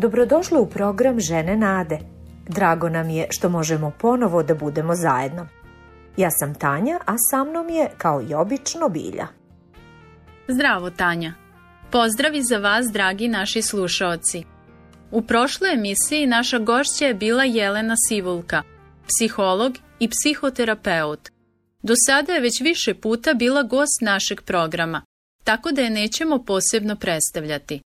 Dobrodošli u program Žene Nade. Drago nam je što možemo ponovo da budemo zajedno. Ja sam Tanja, a sa mnom je, kao i obično, Bilja. Zdravo, Tanja. Pozdravi za vas, dragi naši slušaoci. U prošloj emisiji naša gošća je bila Jelena Sivulka, psiholog i psihoterapeut. Do sada je već više puta bila gost našeg programa, tako da je nećemo posebno predstavljati.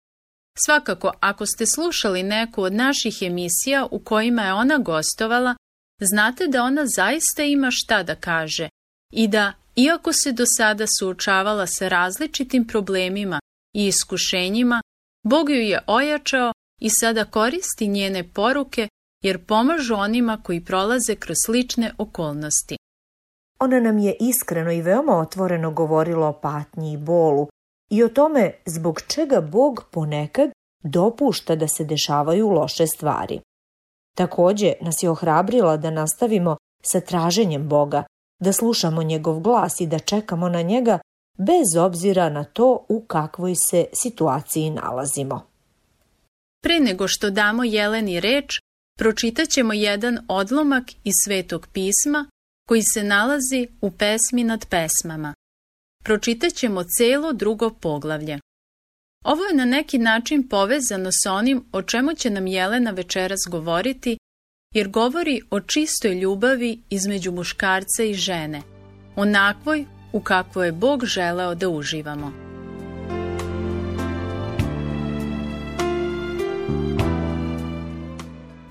Svakako, ako ste slušali neku od naših emisija u kojima je ona gostovala, znate da ona zaista ima šta da kaže i da, iako se do sada suočavala sa različitim problemima i iskušenjima, Bog ju je ojačao i sada koristi njene poruke jer pomažu onima koji prolaze kroz slične okolnosti. Ona nam je iskreno i veoma otvoreno govorila o patnji i bolu, i o tome zbog čega Bog ponekad dopušta da se dešavaju loše stvari. Takođe nas je ohrabrila da nastavimo sa traženjem Boga, da slušamo njegov glas i da čekamo na njega bez obzira na to u kakvoj se situaciji nalazimo. Pre nego što damo Jeleni reč, pročitat ćemo jedan odlomak iz Svetog pisma koji se nalazi u pesmi nad pesmama pročitat ćemo celo drugo poglavlje. Ovo je na neki način povezano sa onim o čemu će nam Jelena večeras govoriti, jer govori o čistoj ljubavi između muškarca i žene, onakvoj u kakvoj je Bog želeo da uživamo.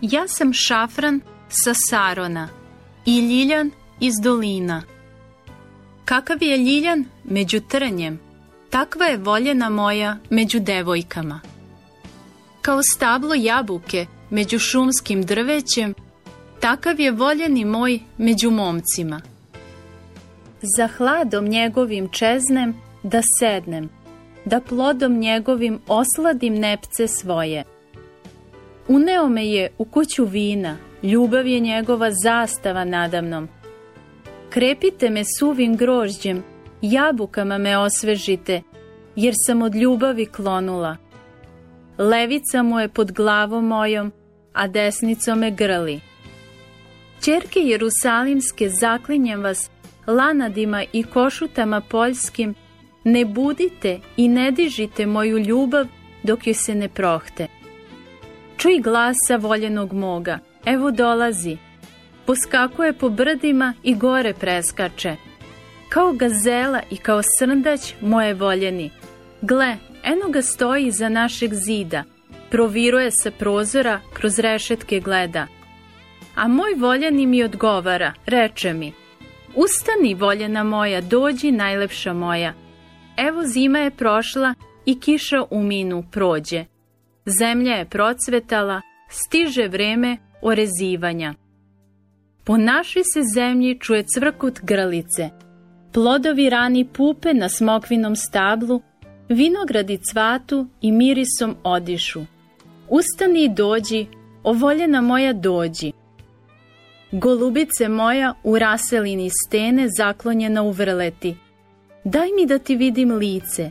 Ja sam šafran sa Sarona i ljiljan iz dolina – Kakav je ljiljan među trnjem, takva je voljena moja među devojkama. Kao stablo jabuke među šumskim drvećem, takav je voljeni moj među momcima. Za hladom njegovim čeznem da sednem, da plodom njegovim osladim nepce svoje. Uneo me je u kuću vina, ljubav je njegova zastava nadamnom, Krepite me suvim grožđem, jabukama me osvežite, jer sam od ljubavi klonula. Levica mu je pod glavom mojom, a desnicom me grli. Čerke Jerusalimske, zaklinjem vas, lanadima i košutama poljskim, ne budite i ne dižite moju ljubav dok joj se ne prohte. Čuj glasa voljenog moga, evo dolazi, poskakuje po brdima i gore preskače. Kao gazela i kao srndać moje voljeni. Gle, eno ga stoji iza našeg zida, proviruje se prozora, kroz rešetke gleda. A moj voljeni mi odgovara, reče mi, Ustani, voljena moja, dođi, najlepša moja. Evo zima je prošla i kiša u minu prođe. Zemlja je procvetala, stiže vreme orezivanja. Po našoj se zemlji čuje cvrkut grlice. Plodovi rani pupe na smokvinom stablu, vinogradi cvatu i mirisom odišu. Ustani i dođi, o voljena moja dođi. Golubice moja u raselini stene zaklonjena u vrleti. Daj mi da ti vidim lice,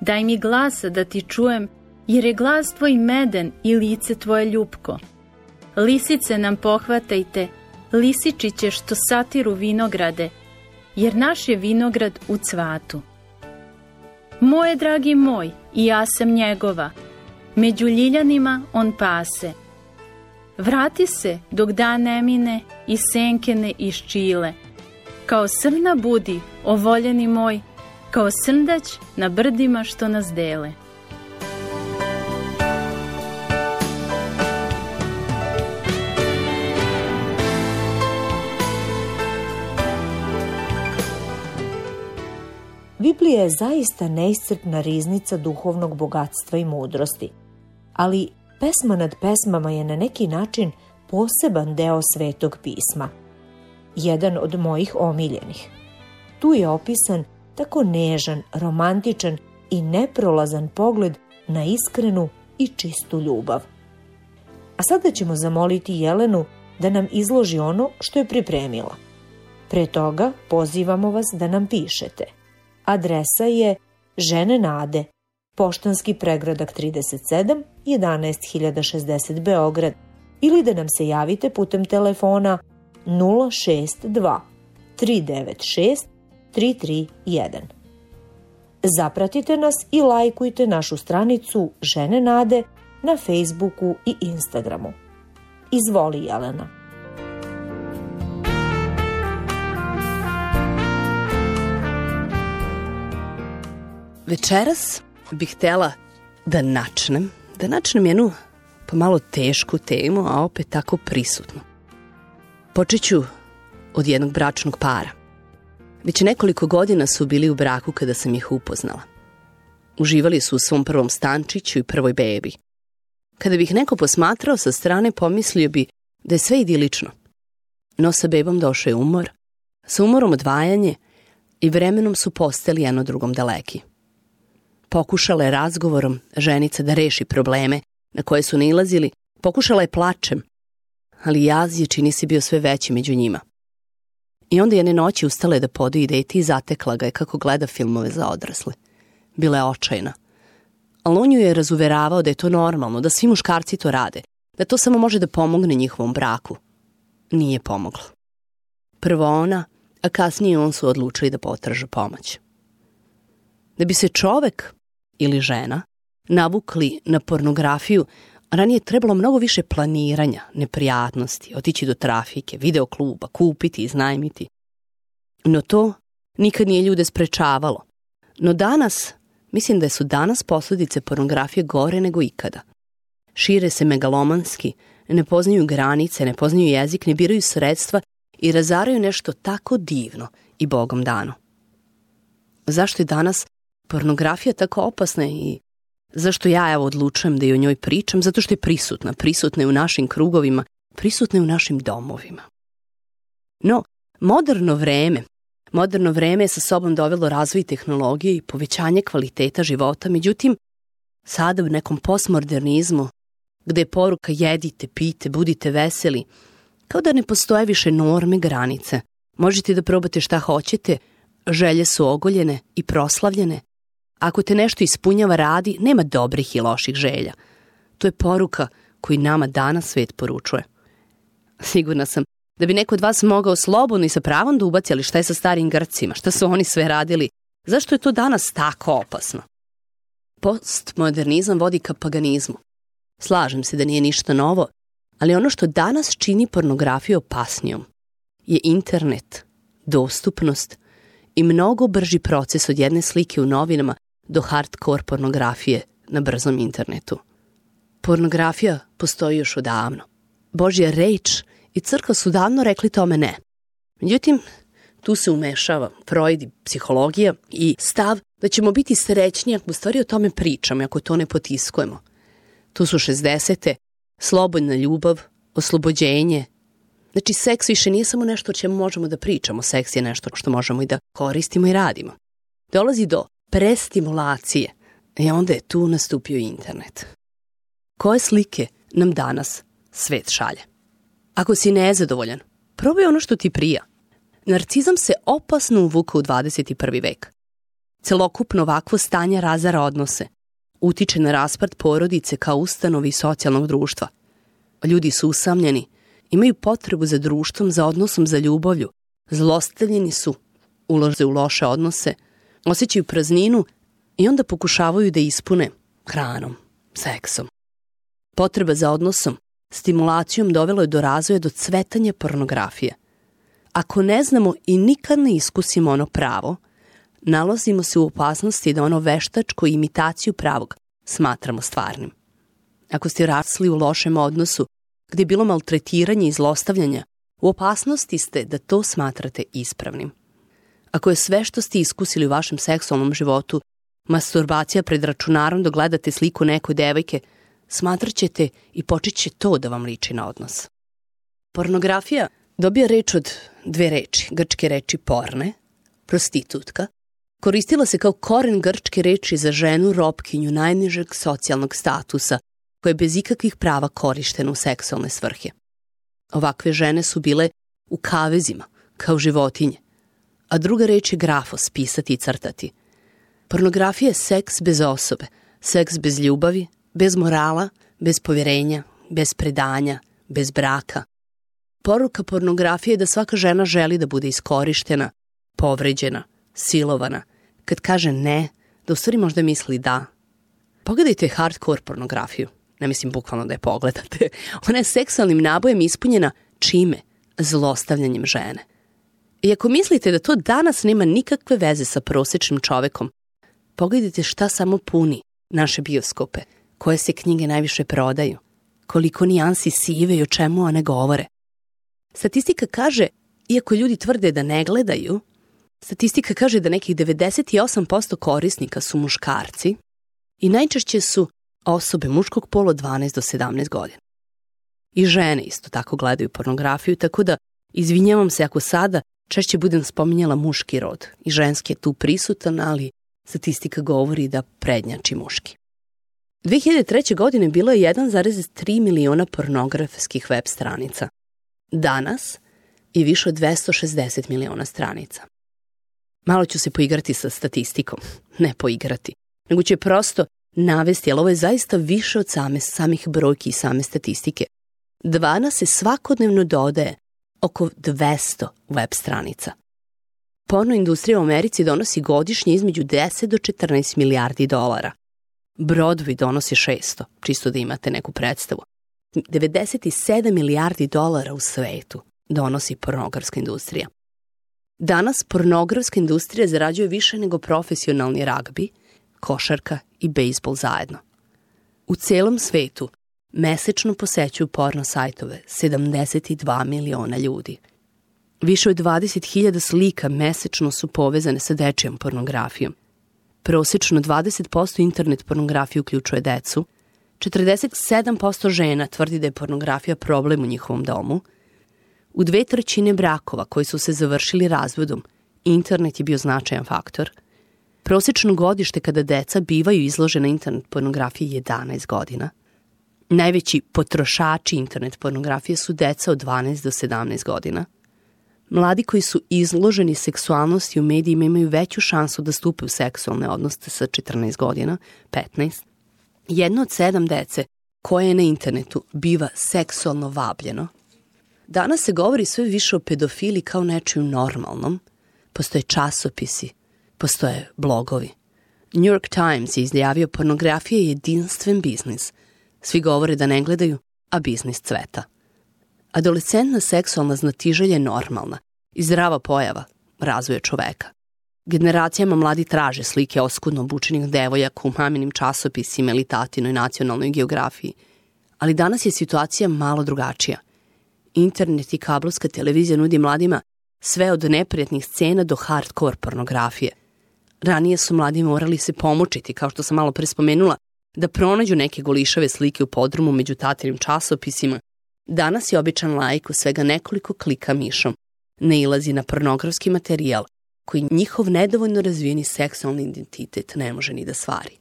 daj mi glasa da ti čujem, jer je glas tvoj meden i lice tvoje ljubko. Lisice nam pohvatajte, lisičiće što satiru vinograde, jer naš je vinograd u cvatu. Moje dragi moj, i ja sam njegova, među ljiljanima on pase. Vrati se dok dan ne mine i senke ne iščile. Kao srna budi, o voljeni moj, kao srndać na brdima što nas dele. Biblija je zaista neiscrpna riznica duhovnog bogatstva i mudrosti. ali pesma nad pesmama je na neki način poseban deo svetog pisma. Jedan od mojih omiljenih. Tu je opisan tako nežan, romantičan i neprolazan pogled na iskrenu i čistu ljubav. A sada ćemo zamoliti Jelenu da nam izloži ono što je pripremila. Pre toga pozivamo vas da nam pišete. Adresa je Žene Nade, Poštanski pregradak 37, 11060 Beograd ili da nam se javite putem telefona 062 396 331. Zapratite nas i lajkujte našu stranicu Žene Nade na Facebooku i Instagramu. Izvoli Jelena. Večeras bih htela da načnem, da načnem jednu pomalo tešku temu, a opet tako prisutnu. Počet ću od jednog bračnog para. Već nekoliko godina su bili u braku kada sam ih upoznala. Uživali su u svom prvom stančiću i prvoj bebi. Kada bih neko posmatrao sa strane, pomislio bi da je sve idilično. No sa bebom došao je umor, sa umorom odvajanje i vremenom su postali jedno drugom daleki. Pokušala je razgovorom ženica da reši probleme na koje su nilazili, pokušala je plačem, ali jaz je čini se bio sve veći među njima. I onda jedne noći ustala je da podoji deti i zatekla ga je kako gleda filmove za odrasle. Bila je očajna. Ali on ju je razuveravao da je to normalno, da svi muškarci to rade, da to samo može da pomogne njihovom braku. Nije pomoglo. Prvo ona, a kasnije on su odlučili da potraže pomoć. Da bi se čovek ili žena navukli na pornografiju, ranije trebalo mnogo više planiranja, neprijatnosti, otići do trafike, videokluba, kupiti, iznajmiti. No to nikad nije ljude sprečavalo. No danas, mislim da su danas posledice pornografije gore nego ikada. Šire se megalomanski, ne poznaju granice, ne poznaju jezik, ne biraju sredstva i razaraju nešto tako divno i bogom dano. Zašto je danas pornografija tako opasna i zašto ja evo odlučujem da i o njoj pričam? Zato što je prisutna, prisutna je u našim krugovima, prisutna je u našim domovima. No, moderno vreme, moderno vreme je sa sobom dovelo razvoj tehnologije i povećanje kvaliteta života, međutim, sada u nekom postmodernizmu, gde je poruka jedite, pite, budite veseli, kao da ne postoje više norme, granice. Možete da probate šta hoćete, želje su ogoljene i proslavljene, Ako te nešto ispunjava radi, nema dobrih i loših želja. To je poruka koju nama danas svet poručuje. Sigurna sam da bi neko od vas mogao slobodno i sa pravom da ubaci, ali šta je sa starim Grcima, šta su oni sve radili, zašto je to danas tako opasno? Postmodernizam vodi ka paganizmu. Slažem se da nije ništa novo, ali ono što danas čini pornografiju opasnijom je internet, dostupnost i mnogo brži proces od jedne slike u novinama do hardcore pornografije na brzom internetu. Pornografija postoji još odavno. Božja reč i crkva su davno rekli tome ne. Međutim, tu se umešava Freud i psihologija i stav da ćemo biti srećni ako u stvari o tome pričamo, ako to ne potiskujemo. Tu su 60. slobodna ljubav, oslobođenje. Znači, seks više nije samo nešto o čemu možemo da pričamo, seks je nešto što možemo i da koristimo i radimo. Dolazi do prestimulacije. I onda je tu nastupio internet. Koje slike nam danas svet šalje? Ako si nezadovoljan, probaj ono što ti prija. Narcizam se opasno uvuka u 21. vek. Celokupno ovakvo stanje razara odnose. Utiče na raspad porodice kao ustanovi socijalnog društva. Ljudi su usamljeni, imaju potrebu za društvom, za odnosom, za ljubavlju. Zlostavljeni su, ulaze u loše odnose – osjećaju prazninu i onda pokušavaju da ispune hranom, seksom. Potreba za odnosom, stimulacijom dovelo je do razvoja do cvetanja pornografije. Ako ne znamo i nikad ne iskusimo ono pravo, nalazimo se u opasnosti da ono veštačko imitaciju pravog smatramo stvarnim. Ako ste rasli u lošem odnosu, gde je bilo maltretiranje i zlostavljanja, u opasnosti ste da to smatrate ispravnim. Ako je sve što ste iskusili u vašem seksualnom životu masturbacija pred računarom dok gledate sliku nekoj devojke, smatrat ćete i počet će to da vam liči na odnos. Pornografija dobija reč od dve reči, grčke reči porne, prostitutka, koristila se kao koren grčke reči za ženu robkinju najnižeg socijalnog statusa koja je bez ikakvih prava korištena u seksualne svrhe. Ovakve žene su bile u kavezima, kao životinje, a druga reč je grafos, pisati i crtati. Pornografija je seks bez osobe, seks bez ljubavi, bez morala, bez povjerenja, bez predanja, bez braka. Poruka pornografije je da svaka žena želi da bude iskorištena, povređena, silovana. Kad kaže ne, da u stvari možda misli da. Pogledajte hardcore pornografiju. Ne mislim bukvalno da je pogledate. Ona je seksualnim nabojem ispunjena čime? Zlostavljanjem žene. I ako mislite da to danas nema nikakve veze sa prosečnim čovekom, pogledajte šta samo puni naše bioskope, koje se knjige najviše prodaju, koliko nijansi sive i o čemu one govore. Statistika kaže, iako ljudi tvrde da ne gledaju, statistika kaže da nekih 98% korisnika su muškarci i najčešće su osobe muškog pola 12 do 17 godina. I žene isto tako gledaju pornografiju, tako da izvinjavam se ako sada češće budem spominjala muški rod i ženski je tu prisutan, ali statistika govori da prednjači muški. 2003. godine bilo je 1,3 miliona pornografskih web stranica. Danas je više od 260 miliona stranica. Malo ću se poigrati sa statistikom, ne poigrati, nego ću je prosto navesti, ali ovo je zaista više od same, samih brojki i same statistike. Dvana se svakodnevno dodaje oko 200 web stranica. Porno industrija u Americi donosi godišnje između 10 do 14 milijardi dolara. Broadway donosi 600, čisto da imate neku predstavu. 97 milijardi dolara u svetu donosi pornografska industrija. Danas pornografska industrija zarađuje više nego profesionalni ragbi, košarka i bejsbol zajedno. U celom svetu mesečno posećuju porno sajtove 72 miliona ljudi. Više od 20.000 slika mesečno su povezane sa dečijom pornografijom. Prosečno 20% internet pornografije uključuje decu, 47% žena tvrdi da je pornografija problem u njihovom domu, u dve trećine brakova koji su se završili razvodom, internet je bio značajan faktor. Prosečno godište kada deca bivaju izložena internet pornografiji je 11 godina – Najveći potrošači internet pornografije su deca od 12 do 17 godina. Mladi koji su izloženi seksualnosti u medijima imaju veću šansu da stupe u seksualne odnose sa 14 godina, 15. Jedno od sedam dece koje je na internetu biva seksualno vabljeno. Danas se govori sve više o pedofili kao nečiju normalnom. Postoje časopisi, postoje blogovi. New York Times je izjavio pornografija je jedinstven biznis – Svi govore da ne gledaju, a biznis cveta. Adolescentna seksualna znatiželja je normalna i zdrava pojava razvoja čoveka. Generacijama mladi traže slike oskudno obučenih devojaka u maminim časopisima ili tatinoj nacionalnoj geografiji. Ali danas je situacija malo drugačija. Internet i kablovska televizija nudi mladima sve od neprijatnih scena do hardcore pornografije. Ranije su mladi morali se pomočiti, kao što sam malo pre spomenula, da pronađu neke golišave slike u podrumu među tatinim časopisima, danas je običan lajk u svega nekoliko klika mišom ne ilazi na pornografski materijal koji njihov nedovoljno razvijeni seksualni identitet ne može ni da stvari.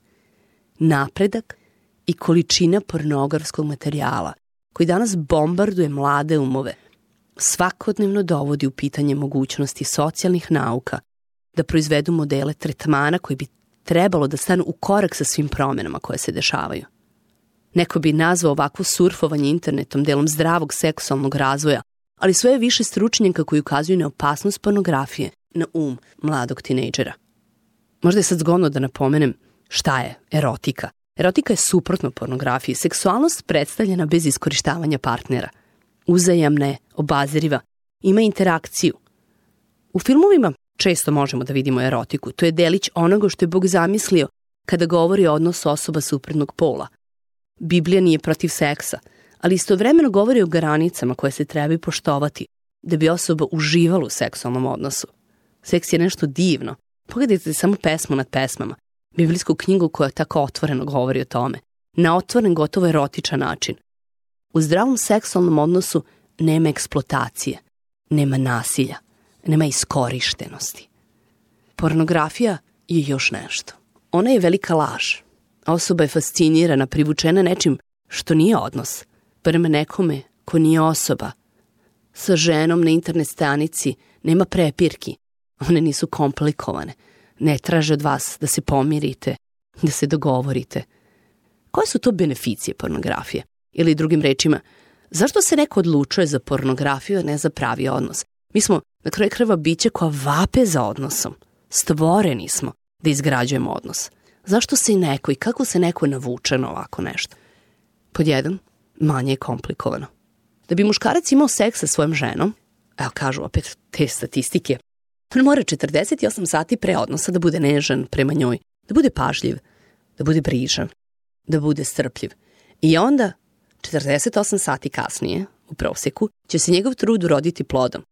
Napredak i količina pornografskog materijala koji danas bombarduje mlade umove svakodnevno dovodi u pitanje mogućnosti socijalnih nauka da proizvedu modele tretmana koji bi trebalo da stanu u korak sa svim promenama koje se dešavaju. Neko bi nazvao ovakvo surfovanje internetom delom zdravog seksualnog razvoja, ali sve je više stručnjaka koji ukazuju na opasnost pornografije na um mladog tinejdžera. Možda je sad zgodno da napomenem šta je erotika. Erotika je suprotno pornografiji. Seksualnost predstavljena bez iskorištavanja partnera. Uzajamna je, obaziriva, ima interakciju. U filmovima Često možemo da vidimo erotiku. To je delić onoga što je Bog zamislio kada govori o odnosu osoba suprotnog pola. Biblija nije protiv seksa, ali istovremeno govori o granicama koje se trebaju poštovati da bi osoba uživala u seksualnom odnosu. Seks je nešto divno. Pogledajte samo pesmu nad pesmama, biblijsku knjigu koja tako otvoreno govori o tome. na otvoren gotovo erotičan način. U zdravom seksualnom odnosu nema eksploatacije, nema nasilja, nema iskorištenosti. Pornografija je još nešto. Ona je velika laž. Osoba je fascinirana, privučena nečim što nije odnos, prema nekome ko nije osoba. Sa ženom na internet stranici nema prepirki, one nisu komplikovane, ne traže od vas da se pomirite, da se dogovorite. Koje su to beneficije pornografije? Ili drugim rečima, zašto se neko odlučuje za pornografiju, a ne za pravi odnos? Mi smo na kraju kreva biće koja vape za odnosom. Stvoreni smo da izgrađujemo odnos. Zašto se i neko i kako se neko navuče na ovako nešto? Pod jedan, manje je komplikovano. Da bi muškarac imao seks sa svojom ženom, evo kažu opet te statistike, on mora 48 sati pre odnosa da bude nežan prema njoj, da bude pažljiv, da bude brižan, da bude strpljiv. I onda, 48 sati kasnije, u proseku, će se njegov trud uroditi plodom.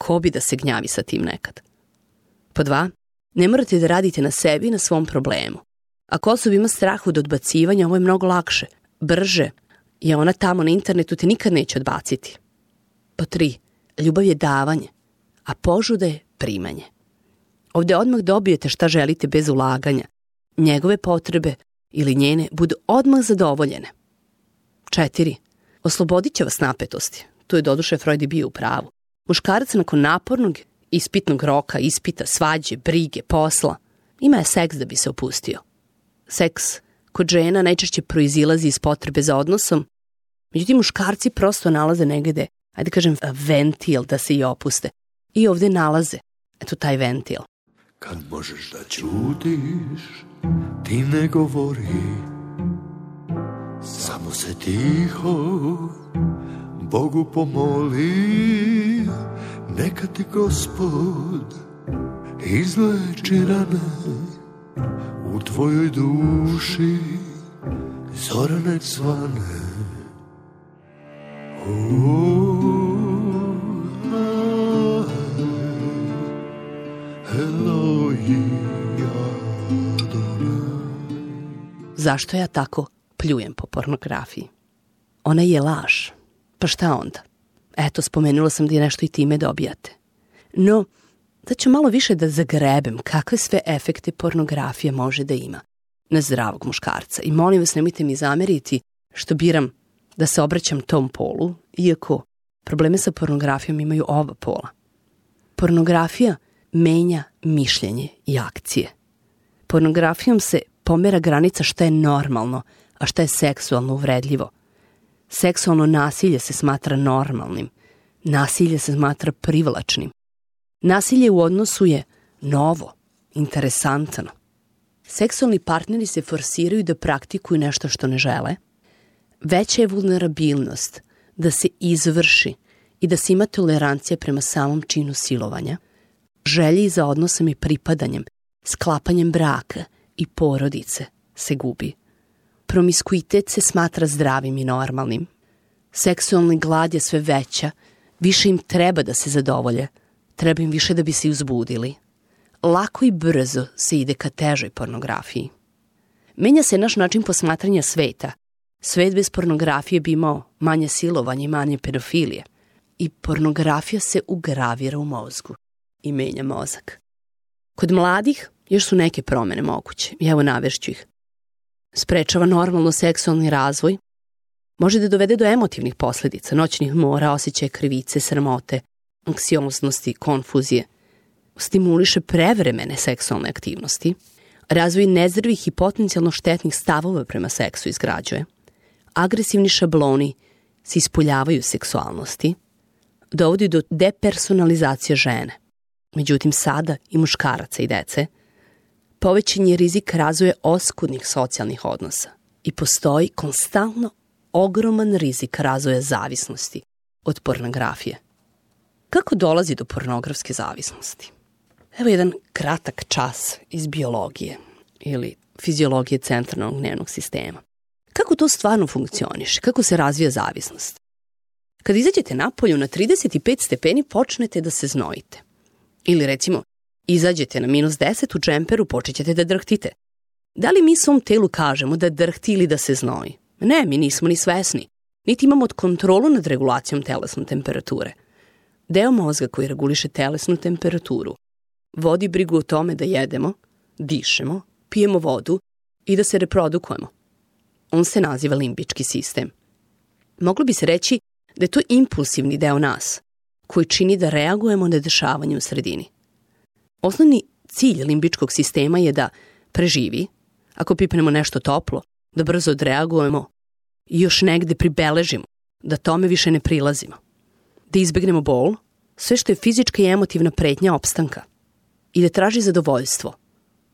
Ko bi da se gnjavi sa tim nekad? Po dva, ne morate da radite na sebi i na svom problemu. Ako osoba ima strah od odbacivanja, ovo je mnogo lakše, brže, je ona tamo na internetu te nikad neće odbaciti. Po tri, ljubav je davanje, a požuda je primanje. Ovde odmah dobijete šta želite bez ulaganja. Njegove potrebe ili njene budu odmah zadovoljene. Četiri. Oslobodit će vas napetosti. Tu je doduše Freud i bio u pravu. Muškarac nakon napornog, ispitnog roka, ispita, svađe, brige, posla, ima je seks da bi se opustio. Seks kod žena najčešće proizilazi iz potrebe za odnosom, međutim muškarci prosto nalaze negde, ajde kažem, ventil da se i opuste. I ovde nalaze, eto taj ventil. Kad možeš da ćutiš, ti ne govori, samo se tiho Bogu pomoli, neka ti gospod izleči rane u tvojoj duši zorane cvane. Oh, Zašto ja tako pljujem po pornografiji? Ona je laž. Pa šta onda? Eto, spomenula sam da je nešto i time dobijate. No, da ću malo više da zagrebem kakve sve efekte pornografija može da ima na zdravog muškarca. I molim vas, nemojte mi zameriti što biram da se obraćam tom polu, iako probleme sa pornografijom imaju oba pola. Pornografija menja mišljenje i akcije. Pornografijom se pomera granica šta je normalno, a šta je seksualno uvredljivo. Seksualno nasilje se smatra normalnim, nasilje se smatra privlačnim. Nasilje u odnosu je novo, interesantno. Seksualni partneri se forsiraju da praktikuju nešto što ne žele. Veća je vulnerabilnost da se izvrši i da se ima tolerancija prema samom činu silovanja, želji za odnosom i pripadanjem, sklapanjem braka i porodice se gubi. Promiskuitet se smatra zdravim i normalnim. Seksualni glad je sve veća, više im treba da se zadovolje, treba im više da bi se uzbudili. Lako i brzo se ide ka težoj pornografiji. Menja se naš način posmatranja sveta. Svet bez pornografije bi imao manje silovanja i manje pedofilije. I pornografija se ugravira u mozgu i menja mozak. Kod mladih još su neke promene moguće evo navešću ih. Sprečava normalno seksualni razvoj, može da dovede do emotivnih posledica, noćnih mora, osjećaja krivice, sramote, anksioznosti, konfuzije, stimuliše prevremene seksualne aktivnosti, razvoj nezdravih i potencijalno štetnih stavova prema seksu izgrađuje, agresivni šabloni se ispoljavaju seksualnosti, dovodi do depersonalizacije žene. Međutim, sada i muškaraca i dece – povećan je rizik razvoja oskudnih socijalnih odnosa i postoji konstantno ogroman rizik razvoja zavisnosti od pornografije. Kako dolazi do pornografske zavisnosti? Evo jedan kratak čas iz biologije ili fiziologije centralnog nervnog sistema. Kako to stvarno funkcioniše? Kako se razvija zavisnost? Kad izađete napolju na 35 stepeni počnete da se znojite. Ili recimo Izađete na minus 10 u džemperu, počećete da drhtite. Da li mi svom telu kažemo da drhti ili da se znoji? Ne, mi nismo ni svesni. Niti imamo kontrolu nad regulacijom telesne temperature. Deo mozga koji reguliše telesnu temperaturu vodi brigu o tome da jedemo, dišemo, pijemo vodu i da se reprodukujemo. On se naziva limbički sistem. Moglo bi se reći da je to impulsivni deo nas, koji čini da reagujemo na dešavanje u sredini. Osnovni cilj limbičkog sistema je da preživi, ako pipnemo nešto toplo, da brzo odreagujemo i još negde pribeležimo, da tome više ne prilazimo. Da izbegnemo bol, sve što je fizička i emotivna pretnja opstanka i da traži zadovoljstvo.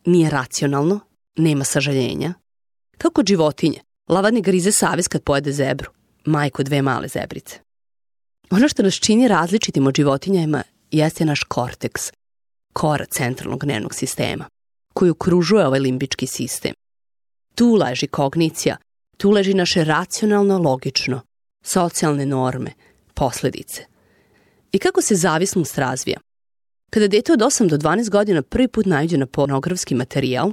Nije racionalno, nema sažaljenja. Kao kod životinje, lavadni grize savez kad pojede zebru, majko dve male zebrice. Ono što nas čini različitim od životinjama jeste naš korteks, kora centralnog nervnog sistema, koji okružuje ovaj limbički sistem. Tu leži kognicija, tu leži naše racionalno, logično, socijalne norme, posledice. I kako se zavisnost razvija? Kada dete od 8 do 12 godina prvi put najde na pornografski materijal,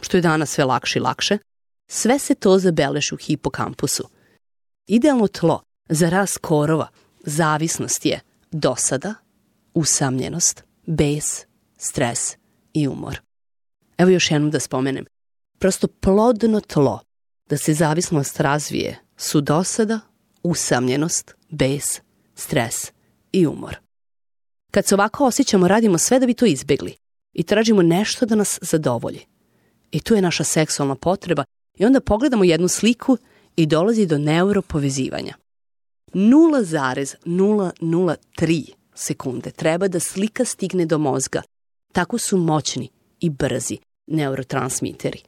što je danas sve lakše i lakše, sve se to zabeleži u hipokampusu. Idealno tlo za rast korova, zavisnost je dosada, usamljenost, bes, stres i umor. Evo još jednom da spomenem. Prosto plodno tlo da se zavisnost razvije su dosada, usamljenost, bes, stres i umor. Kad se ovako osjećamo, radimo sve da bi to izbegli i tražimo nešto da nas zadovolji. I tu je naša seksualna potreba i onda pogledamo jednu sliku i dolazi do neuropovezivanja. 0,003 sekunde treba da slika stigne do mozga. Tako su moćni i brzi neurotransmiteri.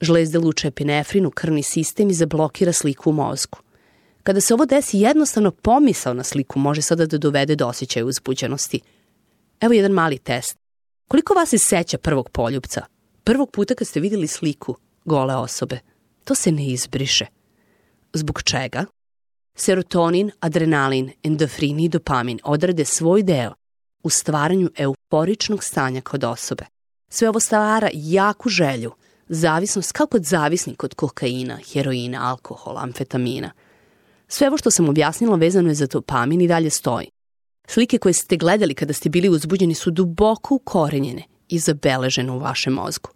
Žlezde luče epinefrin u krvni sistem i zablokira sliku u mozgu. Kada se ovo desi, jednostavno pomisao na sliku može sada da dovede do osjećaja uzbuđenosti. Evo jedan mali test. Koliko vas se seća prvog poljubca? Prvog puta kad ste videli sliku gole osobe? To se ne izbriše. Zbog čega? Serotonin, adrenalin, endofrin i dopamin odrade svoj deo u stvaranju euforičnog stanja kod osobe. Sve ovo stvara jaku želju, zavisnost kao kod zavisnik od kokaina, heroina, alkohola, amfetamina. Sve ovo što sam objasnila vezano je za dopamin i dalje stoji. Slike koje ste gledali kada ste bili uzbuđeni su duboko ukorenjene i zabeležene u vašem mozgu.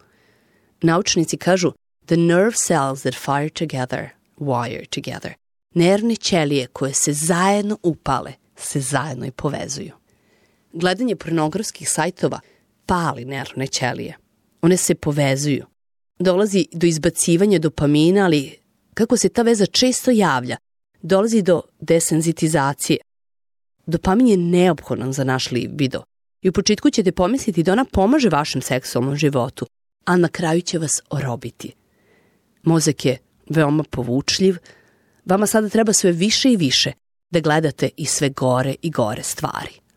Naučnici kažu the nerve cells that fire together wire together. Nervne ćelije koje se zajedno upale, se zajedno i povezuju. Gledanje pornografskih sajtova pali nervne ćelije. One se povezuju. Dolazi do izbacivanja dopamina, ali kako se ta veza često javlja, dolazi do desenzitizacije. Dopamin je neophodan za naš libido i u početku ćete pomisliti da ona pomaže vašem seksualnom životu, a na kraju će vas orobiti. Mozak je veoma povučljiv, vama sada treba sve više i više da gledate i sve gore i gore stvari.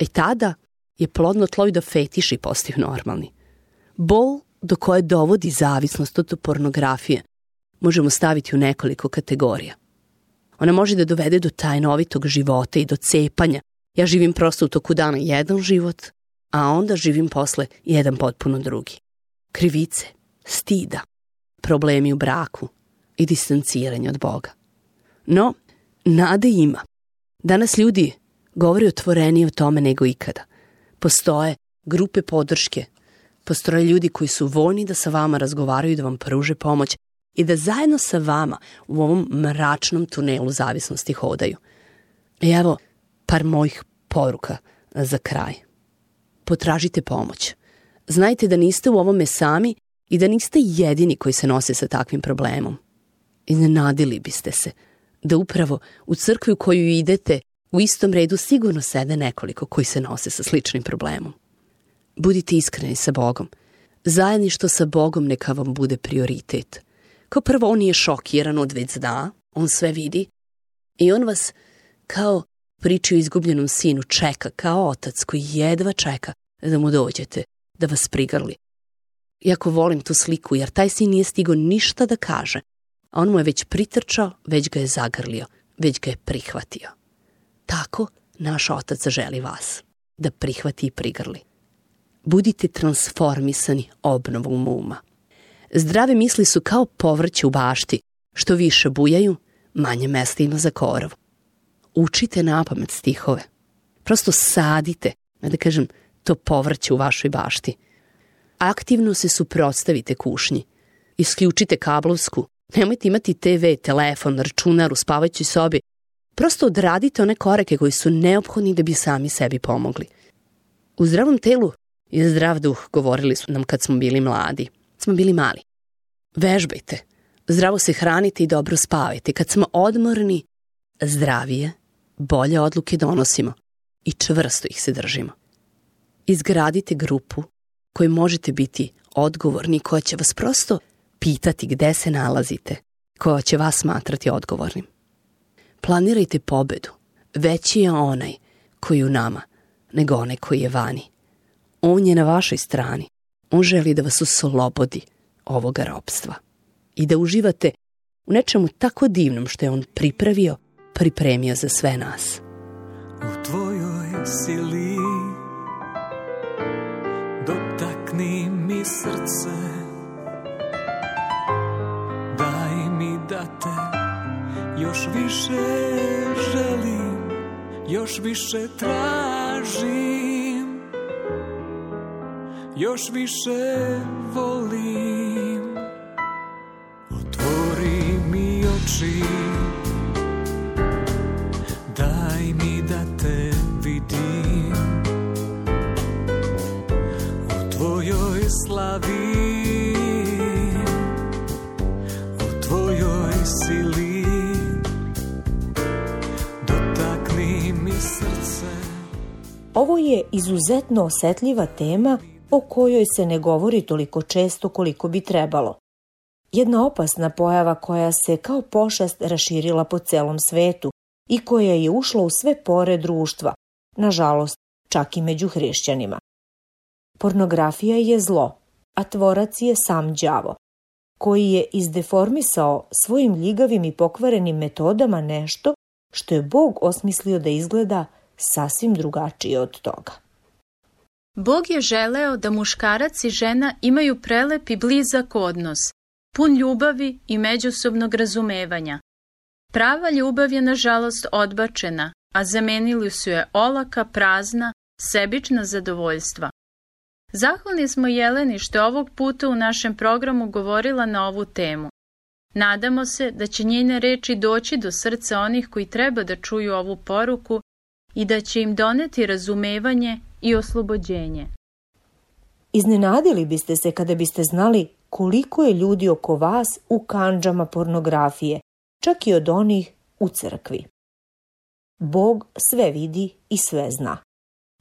E tada je plodno tlo i da fetiši postaju normalni. Bol do koje dovodi zavisnost od pornografije možemo staviti u nekoliko kategorija. Ona može da dovede do tajnovitog života i do cepanja. Ja živim prosto u toku dana jedan život, a onda živim posle jedan potpuno drugi. Krivice, stida, problemi u braku i distanciranje od Boga. No, nade ima. Danas ljudi govori otvorenije o tome nego ikada. Postoje grupe podrške, postoje ljudi koji su voljni da sa vama razgovaraju i da vam pruže pomoć i da zajedno sa vama u ovom mračnom tunelu zavisnosti hodaju. I evo par mojih poruka za kraj. Potražite pomoć. Znajte da niste u ovome sami i da niste jedini koji se nose sa takvim problemom. Iznenadili biste se da upravo u crkvi u koju idete u istom redu sigurno sede nekoliko koji se nose sa sličnim problemom. Budite iskreni sa Bogom. Zajedništvo sa Bogom neka vam bude prioritet. Kao prvo, on nije šokiran od već zna, on sve vidi i on vas kao priča o izgubljenom sinu čeka, kao otac koji jedva čeka da mu dođete, da vas prigrli. Iako volim tu sliku, jer taj sin nije stigo ništa da kaže, a on mu je već pritrčao, već ga je zagrlio, već ga je prihvatio. Tako naš otac želi vas, da prihvati i prigrli. Budite transformisani obnovom uma. Zdrave misli su kao povrće u bašti. Što više bujaju, manje mesta ima za korov. Učite na pamet stihove. Prosto sadite, da kažem, to povrće u vašoj bašti. Aktivno se suprotstavite kušnji. Isključite kablovsku. Nemojte imati TV, telefon, računar u spavaćoj sobi. Prosto odradite one korake koji su neophodni da bi sami sebi pomogli. U zdravom telu je zdrav duh, govorili su nam kad smo bili mladi. Smo bili mali. Vežbajte. Zdravo se hranite i dobro spavajte. Kad smo odmorni, zdravije, bolje odluke donosimo i čvrsto ih se držimo. Izgradite grupu koji možete biti odgovorni, koja će vas prosto pitati gde se nalazite, koja će vas smatrati odgovornim. Planirajte pobedu. Veći je onaj koji u nama nego onaj koji je vani. On je na vašoj strani. On želi da vas oslobodi ovoga robstva i da uživate u nečemu tako divnom što je on pripravio, pripremio za sve nas. U tvojoj sili dotakni mi srce daj mi da te još više želim još više tražim još više volim. Otvori mi oči je izuzetno osetljiva tema o kojoj se ne govori toliko često koliko bi trebalo. Jedna opasna pojava koja se kao pošast raširila po celom svetu i koja je ušla u sve pore društva, nažalost, čak i među hrišćanima. Pornografija je zlo, a tvorac je sam đavo, koji je izdeformisao svojim ljigavim i pokvarenim metodama nešto što je Bog osmislio da izgleda sasvim drugačije od toga. Bog je želeo da muškarac i žena imaju prelep i blizak odnos, pun ljubavi i međusobnog razumevanja. Prava ljubav je nažalost odbačena, a zamenili su je olaka, prazna, sebična zadovoljstva. Zahvalni smo Jeleni što je ovog puta u našem programu govorila na ovu temu. Nadamo se da će njene reči doći do srca onih koji treba da čuju ovu poruku i da će im doneti razumevanje i oslobođenje. Iznenadili biste se kada biste znali koliko je ljudi oko vas u kanđama pornografije, čak i od onih u crkvi. Bog sve vidi i sve zna.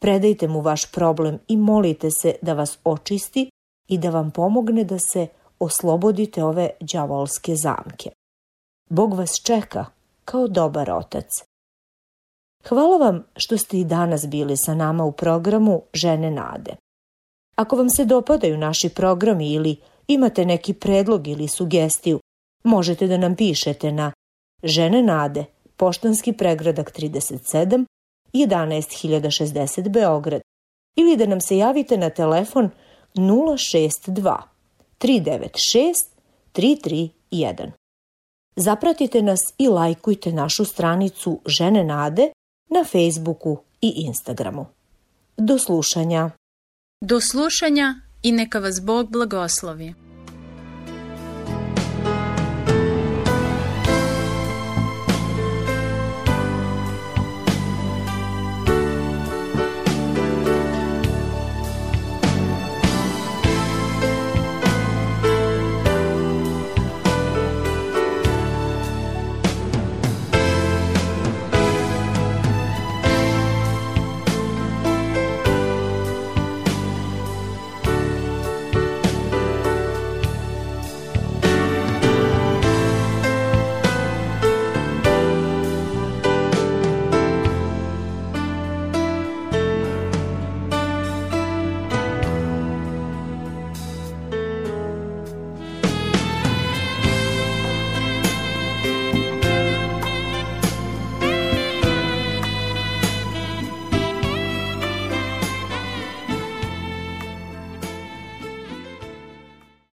Predajte mu vaš problem i molite se da vas očisti i da vam pomogne da se oslobodite ove đavolske zamke. Bog vas čeka kao dobar otac. Hvala vam što ste i danas bili sa nama u programu Žene nade. Ako vam se dopadaju naši programi ili imate neki predlog ili sugestiju, možete da nam pišete na Žene nade, poštanski pregradak 37, 11060 Beograd ili da nam se javite na telefon 062 396 331. Zapratite nas i lajkujte našu stranicu Žene Nade na Facebooku i Instagramu. Do slušanja. Do slušanja i neka vas Bog blagoslovi.